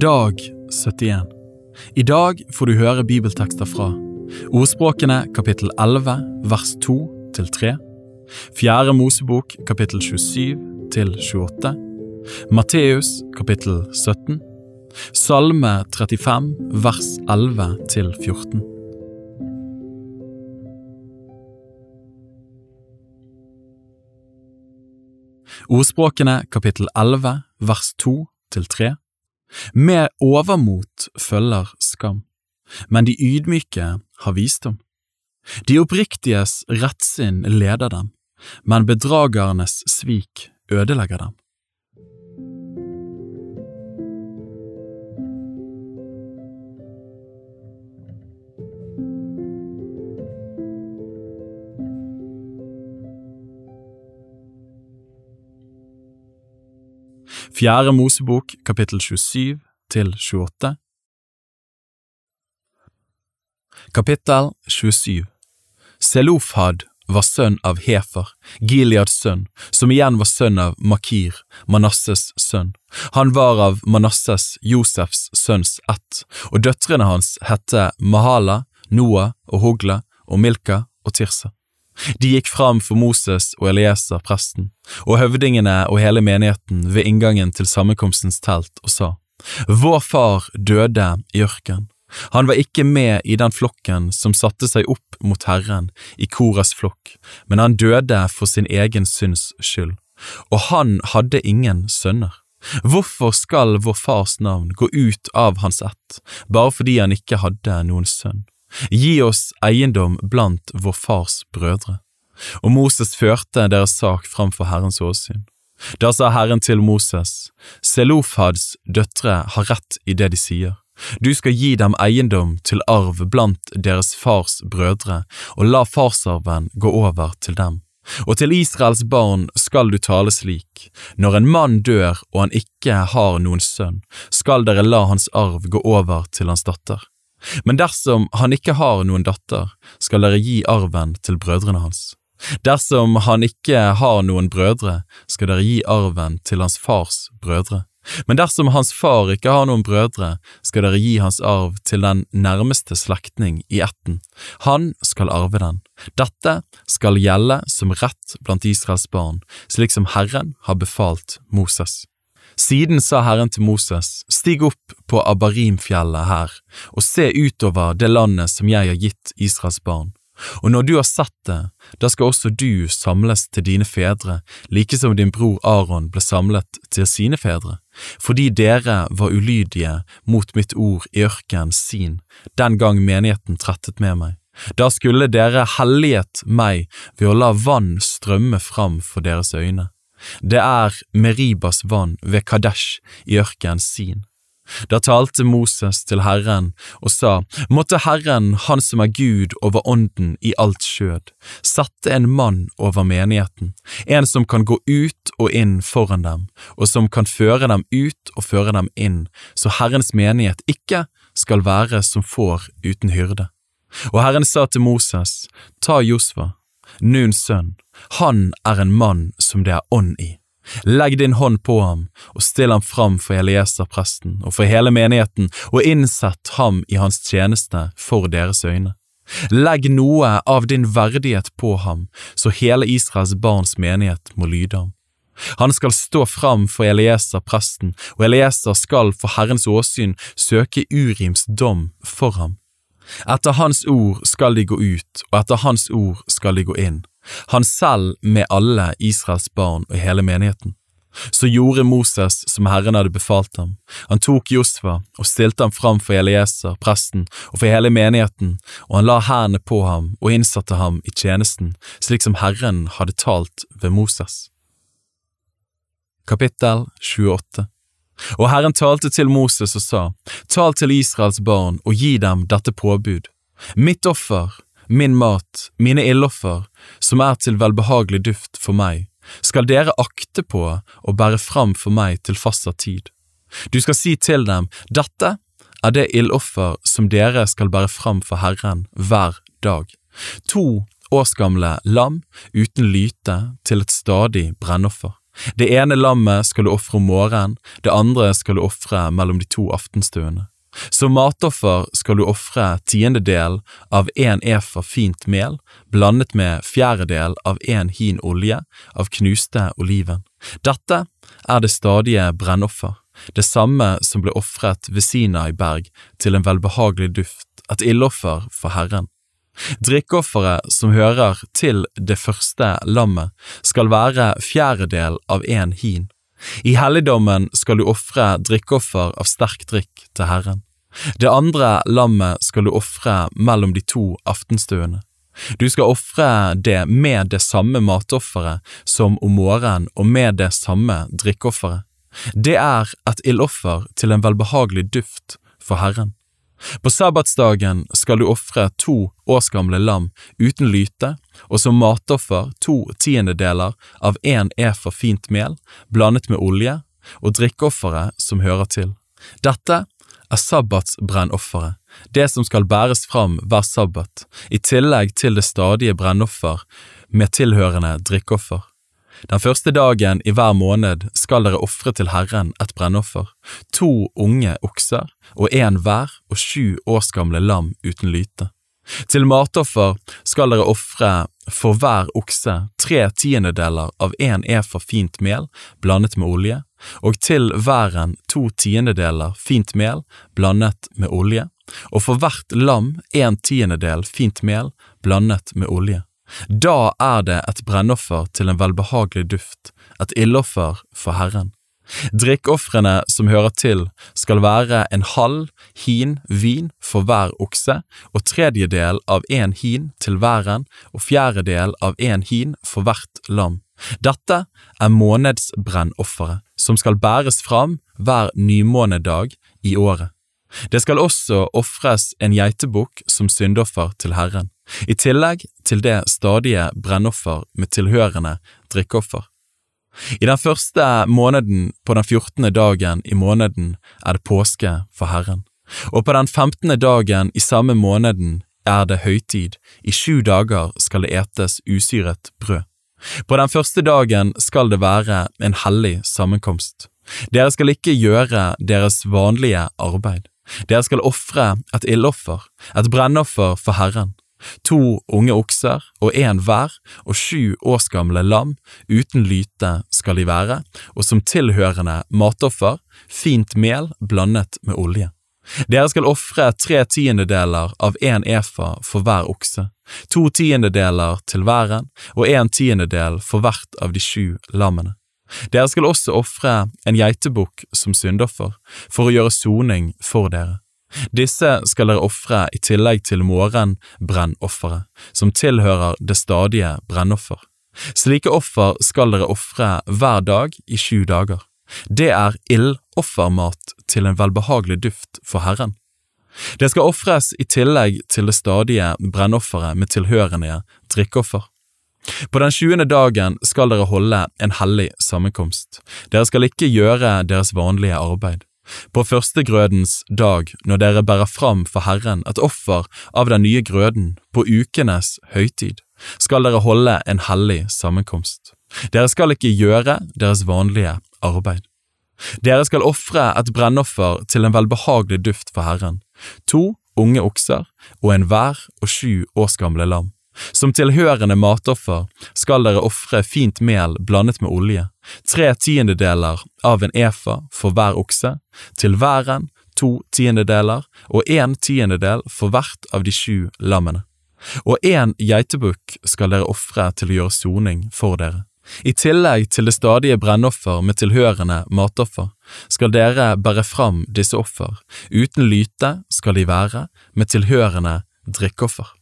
Dag 71. I dag får du høre bibeltekster fra Ordspråkene kapittel 11 vers 2 til 3, Fjerde Mosebok kapittel 27 til 28, Matteus kapittel 17, Salme 35 vers 11 til 14. Ordspråkene kapittel 11 vers 2 til 3. Med overmot følger skam, men de ydmyke har visdom. De oppriktiges rettsinn leder dem, men bedragernes svik ødelegger dem. Fjerde Mosebok kapittel 27 til 28 Kapittel 27 Selofhad var sønn av Hefer, Gileads sønn, som igjen var sønn av Makir, Manasses sønn. Han var av Manasses, Josefs sønns ett, og døtrene hans hette Mahala, Noah og Hogla og Milka og Tirsa. De gikk fram for Moses og Elieser, presten, og høvdingene og hele menigheten ved inngangen til sammenkomstens telt og sa, Vår far døde i ørken. Han var ikke med i den flokken som satte seg opp mot Herren i Koras flokk, men han døde for sin egen synds skyld, og han hadde ingen sønner. Hvorfor skal vår fars navn gå ut av hans ett, bare fordi han ikke hadde noen sønn? Gi oss eiendom blant vår fars brødre. Og Moses førte deres sak framfor Herrens åsyn. Da sa Herren til Moses, Selofads døtre har rett i det de sier. Du skal gi dem eiendom til arv blant deres fars brødre, og la farsarven gå over til dem. Og til Israels barn skal du tale slik, når en mann dør og han ikke har noen sønn, skal dere la hans arv gå over til hans datter. Men dersom han ikke har noen datter, skal dere gi arven til brødrene hans. Dersom han ikke har noen brødre, skal dere gi arven til hans fars brødre. Men dersom hans far ikke har noen brødre, skal dere gi hans arv til den nærmeste slektning i ætten. Han skal arve den. Dette skal gjelde som rett blant Israels barn, slik som Herren har befalt Moses. Siden sa Herren til Moses, stig opp på Abarimfjellet her, og se utover det landet som jeg har gitt Israels barn. Og når du har sett det, da skal også du samles til dine fedre, like som din bror Aron ble samlet til sine fedre, fordi dere var ulydige mot mitt ord i ørkenen sin, den gang menigheten trettet med meg. Da skulle dere helliget meg ved å la vann strømme fram for deres øyne. Det er Meribas vann ved Kadesh i ørkenen sin. Da talte Moses til Herren og sa, Måtte Herren, Han som er Gud over ånden i alt skjød, sette en mann over menigheten, en som kan gå ut og inn foran dem, og som kan føre dem ut og føre dem inn, så Herrens menighet ikke skal være som får uten hyrde. Og Herren sa til Moses, Ta Josva, Nuns sønn, han er en mann som det er ånd i. Legg din hånd på ham, og still ham fram for Elieser presten og for hele menigheten, og innsett ham i hans tjeneste for deres øyne. Legg noe av din verdighet på ham, så hele Israels barns menighet må lyde ham. Han skal stå fram for Elieser presten, og Elieser skal for Herrens åsyn søke Urims dom for ham. Etter hans ord skal de gå ut, og etter hans ord skal de gå inn han selv med alle Israels barn og hele menigheten. Så gjorde Moses som Herren hadde befalt ham. Han tok Josfa og stilte ham fram for Elieser, presten, og for hele menigheten, og han la hendene på ham og innsatte ham i tjenesten, slik som Herren hadde talt ved Moses. Kapittel 28 Og Herren talte til Moses og sa, Tal til Israels barn og gi dem dette påbud. Mitt offer, min mat, mine ildoffer, som er til velbehagelig duft for meg, skal dere akte på og bære fram for meg til fastsatt tid. Du skal si til dem, dette er det ildoffer som dere skal bære fram for Herren hver dag. To årsgamle lam uten lyte til et stadig brennoffer. Det ene lammet skal du ofre om morgenen, det andre skal du ofre mellom de to aftenstuene. Som matoffer skal du ofre tiendedel av en efa fint mel, blandet med fjerdedel av en hin olje av knuste oliven. Dette er det stadige brennoffer, det samme som ble ofret ved Sinai berg til en velbehagelig duft, et ildoffer for Herren. Drikkeofferet som hører til det første lammet, skal være fjerdedel av en hin. I helligdommen skal du ofre drikkeoffer av sterk drikk til Herren. Det andre lammet skal du ofre mellom de to aftenstuene. Du skal ofre det med det samme matofferet som om morgenen og med det samme drikkeofferet. Det er et ildoffer til en velbehagelig duft for Herren. På sabbatsdagen skal du ofre to årsgamle lam uten lyte, og som matoffer to tiendedeler av en efer fint mel blandet med olje, og drikkeofferet som hører til. Dette er sabbatsbrennofferet, det som skal bæres fram hver sabbat, i tillegg til det stadige brennoffer med tilhørende drikkeoffer. Den første dagen i hver måned skal dere ofre til Herren et brennoffer, to unge okser og en hver og sju års gamle lam uten lyte. Til matoffer skal dere ofre for hver okse tre tiendedeler av en efa fint mel blandet med olje, og til væren to tiendedeler fint mel blandet med olje, og for hvert lam en tiendedel fint mel blandet med olje. Da er det et brennoffer til en velbehagelig duft, et ildoffer for Herren. Drikkofrene som hører til, skal være en halv hin vin for hver okse, og tredjedel av en hin til væren og fjerdedel av en hin for hvert lam. Dette er månedsbrennofferet, som skal bæres fram hver nymånedag i året. Det skal også ofres en geitebukk som syndoffer til Herren, i tillegg til det stadige brennoffer med tilhørende drikkeoffer. I den første måneden på den fjortende dagen i måneden er det påske for Herren, og på den femtende dagen i samme måneden er det høytid, i sju dager skal det etes usyret brød. På den første dagen skal det være en hellig sammenkomst. Dere skal ikke gjøre deres vanlige arbeid. Dere skal ofre et ildoffer, et brennoffer for Herren, to unge okser og en hver og sju årsgamle lam uten lyte skal de være, og som tilhørende matoffer fint mel blandet med olje. Dere skal ofre tre tiendedeler av en efa for hver okse, to tiendedeler til væren og en tiendedel for hvert av de sju lammene. Dere skal også ofre en geitebukk som syndoffer, for å gjøre soning for dere. Disse skal dere ofre i tillegg til morgenbrennofferet, som tilhører det stadige brennoffer. Slike offer skal dere ofre hver dag i sju dager. Det er ildoffermat til en velbehagelig duft for Herren. Det skal ofres i tillegg til det stadige brennofferet med tilhørende drikkeoffer. På den tjuende dagen skal dere holde en hellig sammenkomst. Dere skal ikke gjøre deres vanlige arbeid. På førstegrødens dag, når dere bærer fram for Herren et offer av den nye grøden, på ukenes høytid, skal dere holde en hellig sammenkomst. Dere skal ikke gjøre deres vanlige arbeid. Dere skal ofre et brennoffer til en velbehagelig duft for Herren, to unge okser og en hver og sju års gamle lam. Som tilhørende matoffer skal dere ofre fint mel blandet med olje, tre tiendedeler av en efa for hver okse, til væren to tiendedeler og en tiendedel for hvert av de sju lammene. Og en geitebukk skal dere ofre til å gjøre soning for dere. I tillegg til det stadige brennoffer med tilhørende matoffer skal dere bære fram disse offer, uten lyte skal de være, med tilhørende drikkeoffer.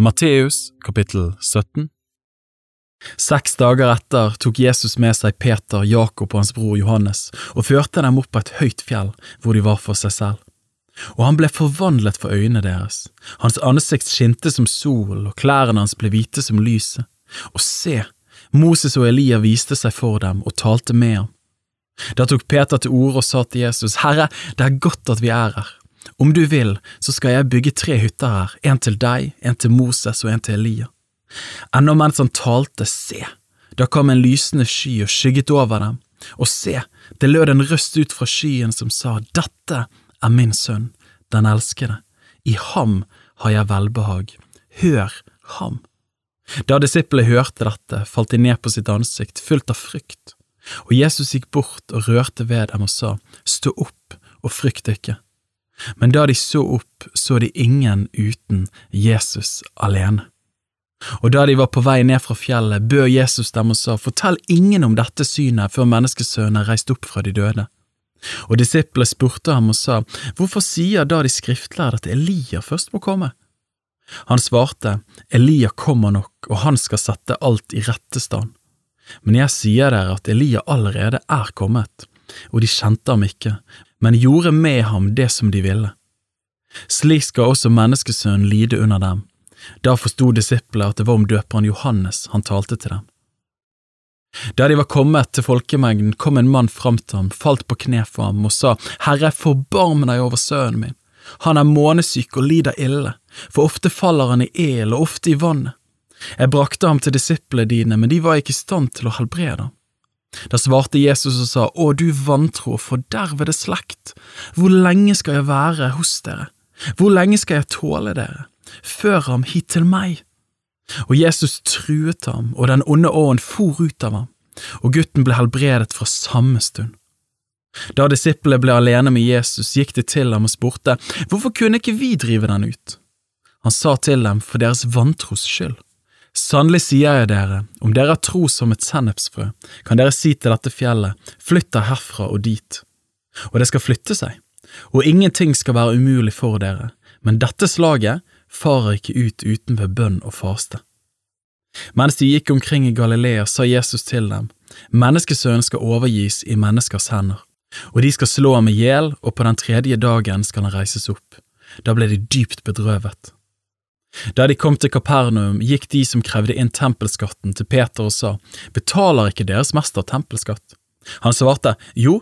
Matteus kapittel 17 Seks dager etter tok Jesus med seg Peter, Jakob og hans bror Johannes og førte dem opp på et høyt fjell hvor de var for seg selv. Og han ble forvandlet for øynene deres. Hans ansikt skinte som sol, og klærne hans ble hvite som lyset. Og se, Moses og Elia viste seg for dem og talte med ham. Da tok Peter til orde og sa til Jesus, Herre, det er godt at vi er her. Om du vil, så skal jeg bygge tre hytter her, en til deg, en til Moses og en til Elia. Ennå mens han talte, se, da kom en lysende sky og skygget over dem, og se, det lød en røst ut fra skyen som sa, Dette er min sønn, den elskede, i ham har jeg velbehag, hør ham. Da disiplene hørte dette, falt de ned på sitt ansikt, fullt av frykt, og Jesus gikk bort og rørte ved dem og sa, Stå opp og frykt ikke. Men da de så opp, så de ingen uten Jesus alene. Og da de var på vei ned fra fjellet, bød Jesus dem og sa, Fortell ingen om dette synet før menneskesønnen er reist opp fra de døde. Og disiplene spurte ham og sa, Hvorfor sier da de skriftlærde at Elia først må komme? Han svarte, Elia kommer nok, og han skal sette alt i rette stand. Men jeg sier dere at Elia allerede er kommet, og de kjente ham ikke, men gjorde med ham det som de ville. Slik skal også menneskesønnen lide under dem. Da forsto disiplene at det var om døperen Johannes han talte til dem. Da de var kommet til folkemengden, kom en mann fram til ham, falt på kne for ham og sa, Herre, forbarm deg over sønnen min. Han er månesyk og lider ille, for ofte faller han i el og ofte i vannet. Jeg brakte ham til disiplene dine, men de var ikke i stand til å helbrede ham. Da svarte Jesus og sa, Å, du vantro fordervede slekt, hvor lenge skal jeg være hos dere, hvor lenge skal jeg tåle dere, før ham hit til meg. Og Jesus truet ham, og den onde åren for ut av ham, og gutten ble helbredet fra samme stund. Da disiplene ble alene med Jesus, gikk de til ham og spurte, Hvorfor kunne ikke vi drive den ut? Han sa til dem, for deres vantros skyld. Sannelig sier jeg dere, om dere har tro som et sennepsfrø, kan dere si til dette fjellet, flytt deg herfra og dit. Og det skal flytte seg, og ingenting skal være umulig for dere, men dette slaget farer ikke ut uten ved bønn og faste. Mens de gikk omkring i Galilea, sa Jesus til dem, Menneskesønnen skal overgis i menneskers hender, og de skal slå ham i hjel, og på den tredje dagen skal han reises opp. Da ble de dypt bedrøvet. Da de kom til Kapernaum, gikk de som krevde inn tempelskatten til Peter og sa, Betaler ikke deres mester tempelskatt? Han svarte, Jo,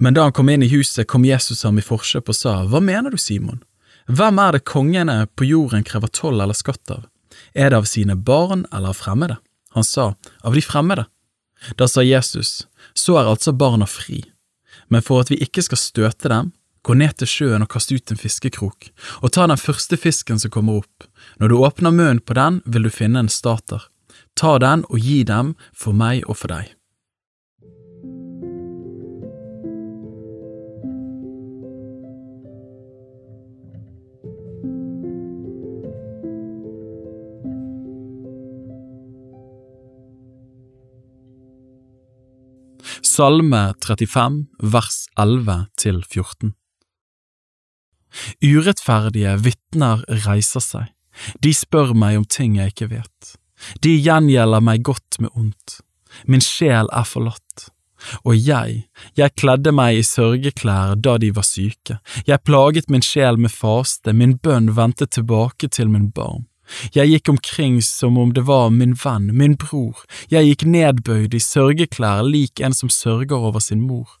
men da han kom inn i huset, kom Jesus ham i forskjøp og sa, Hva mener du, Simon? Hvem er det kongene på jorden krever toll eller skatt av? Er det av sine barn eller av fremmede? Han sa, Av de fremmede. Da sa Jesus, Så er altså barna fri, men for at vi ikke skal støte dem, Gå ned til sjøen og kast ut en fiskekrok, og ta den første fisken som kommer opp. Når du åpner munnen på den, vil du finne en stater. Ta den og gi dem for meg og for deg. Salme 35, vers 11 til 14 Urettferdige vitner reiser seg, de spør meg om ting jeg ikke vet, de gjengjelder meg godt med ondt, min sjel er forlatt. Og jeg, jeg kledde meg i sørgeklær da de var syke, jeg plaget min sjel med faste, min bønn vendte tilbake til min barn. Jeg gikk omkring som om det var min venn, min bror, jeg gikk nedbøyd i sørgeklær lik en som sørger over sin mor.